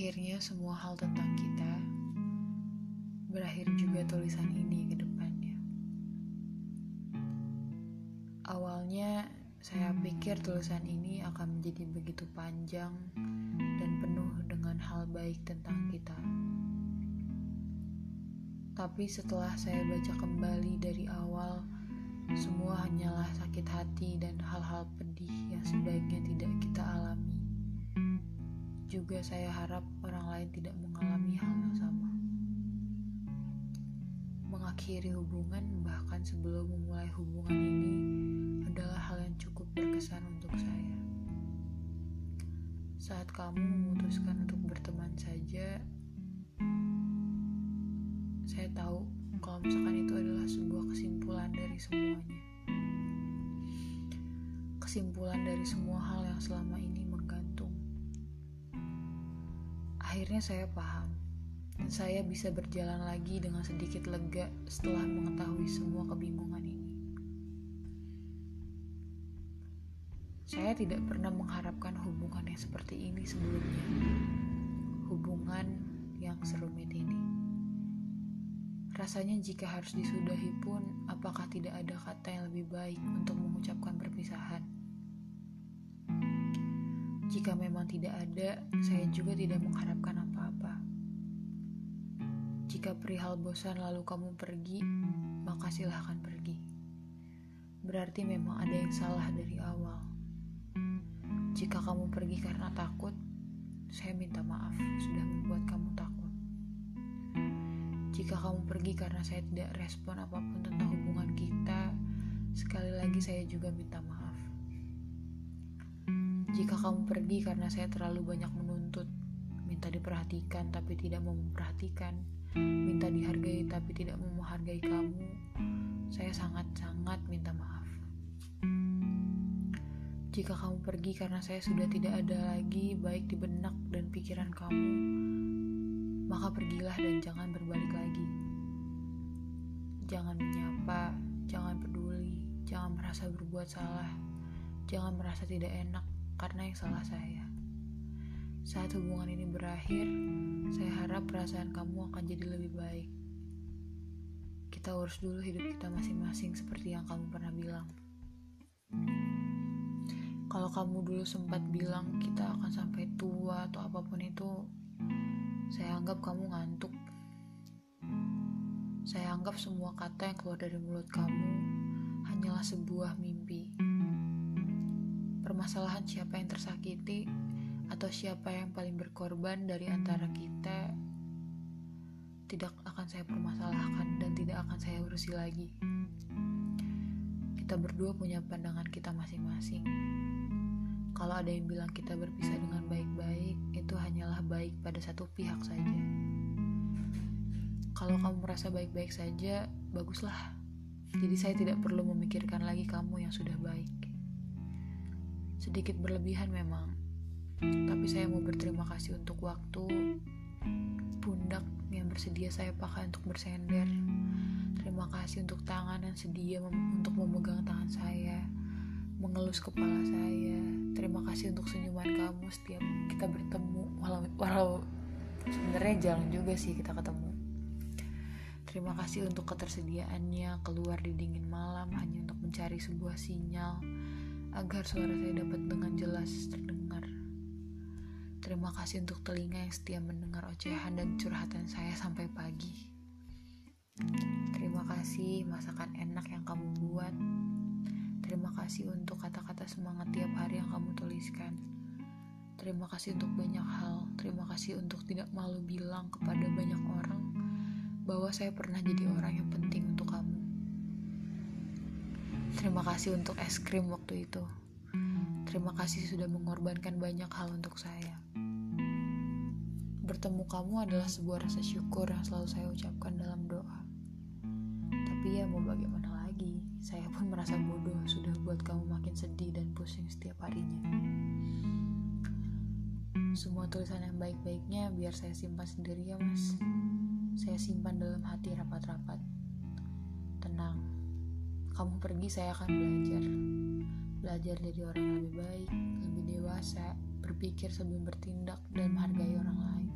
Akhirnya semua hal tentang kita berakhir juga tulisan ini ke depannya. Awalnya saya pikir tulisan ini akan menjadi begitu panjang dan penuh dengan hal baik tentang kita. Tapi setelah saya baca kembali dari awal, semua hanyalah sakit hati dan hal-hal pedih yang sebaiknya tidak kita alami. Juga saya harap orang lain tidak mengalami hal yang sama. Mengakhiri hubungan bahkan sebelum memulai hubungan ini adalah hal yang cukup berkesan untuk saya. Saat kamu memutuskan untuk berteman saja, saya tahu kalau misalkan itu adalah sebuah kesimpulan dari semuanya. Kesimpulan dari semua hal yang selama ini Akhirnya saya paham, dan saya bisa berjalan lagi dengan sedikit lega setelah mengetahui semua kebingungan ini. Saya tidak pernah mengharapkan hubungan yang seperti ini sebelumnya. Hubungan yang serumit ini. Rasanya jika harus disudahi pun, apakah tidak ada kata yang lebih baik untuk mengucapkan perpisahan? Jika memang tidak ada, saya juga tidak mengharapkan apa-apa. Jika perihal bosan lalu kamu pergi, maka silahkan pergi. Berarti memang ada yang salah dari awal. Jika kamu pergi karena takut, saya minta maaf sudah membuat kamu takut. Jika kamu pergi karena saya tidak respon apa pun tentang hubungan kita, sekali lagi saya juga minta maaf. Jika kamu pergi karena saya terlalu banyak menuntut, minta diperhatikan tapi tidak mau memperhatikan, minta dihargai tapi tidak mau menghargai kamu, saya sangat-sangat minta maaf. Jika kamu pergi karena saya sudah tidak ada lagi baik di benak dan pikiran kamu, maka pergilah dan jangan berbalik lagi. Jangan menyapa, jangan peduli, jangan merasa berbuat salah, jangan merasa tidak enak karena yang salah saya. Saat hubungan ini berakhir, saya harap perasaan kamu akan jadi lebih baik. Kita urus dulu hidup kita masing-masing seperti yang kamu pernah bilang. Kalau kamu dulu sempat bilang kita akan sampai tua atau apa pun itu, saya anggap kamu ngantuk. Saya anggap semua kata yang keluar dari mulut kamu hanyalah sebuah mimpi permasalahan siapa yang tersakiti atau siapa yang paling berkorban dari antara kita tidak akan saya permasalahkan dan tidak akan saya urusi lagi. Kita berdua punya pandangan kita masing-masing. Kalau ada yang bilang kita berpisah dengan baik-baik, itu hanyalah baik pada satu pihak saja. Kalau kamu merasa baik-baik saja, baguslah. Jadi saya tidak perlu memikirkan lagi kamu yang sudah baik. Sedikit berlebihan memang, tapi saya mau berterima kasih untuk waktu pundak yang bersedia saya pakai untuk bersender. Terima kasih untuk tangan yang sedia mem untuk memegang tangan saya, mengelus kepala saya. Terima kasih untuk senyuman kamu setiap kita bertemu, walau, walau sebenarnya jarang juga sih kita ketemu. Terima kasih untuk ketersediaannya keluar di dingin malam hanya untuk mencari sebuah sinyal agar suara saya dapat dengan jelas terdengar. Terima kasih untuk telinga yang setia mendengar ocehan dan curhatan saya sampai pagi. Terima kasih masakan enak yang kamu buat. Terima kasih untuk kata-kata semangat tiap hari yang kamu tuliskan. Terima kasih untuk banyak hal. Terima kasih untuk tidak malu bilang kepada banyak orang bahwa saya pernah jadi orang yang penting. Terima kasih untuk es krim waktu itu. Terima kasih sudah mengorbankan banyak hal untuk saya. Bertemu kamu adalah sebuah rasa syukur yang selalu saya ucapkan dalam doa. Tapi ya mau bagaimana lagi, saya pun merasa bodoh sudah buat kamu makin sedih dan pusing setiap harinya. Semua tulisan yang baik-baiknya biar saya simpan sendiri ya mas. Saya simpan dalam hati rapat-rapat. Tenang, kamu pergi saya akan belajar. Belajar dari orang yang lebih baik lebih dewasa berpikir sebelum bertindak dan menghargai orang lain.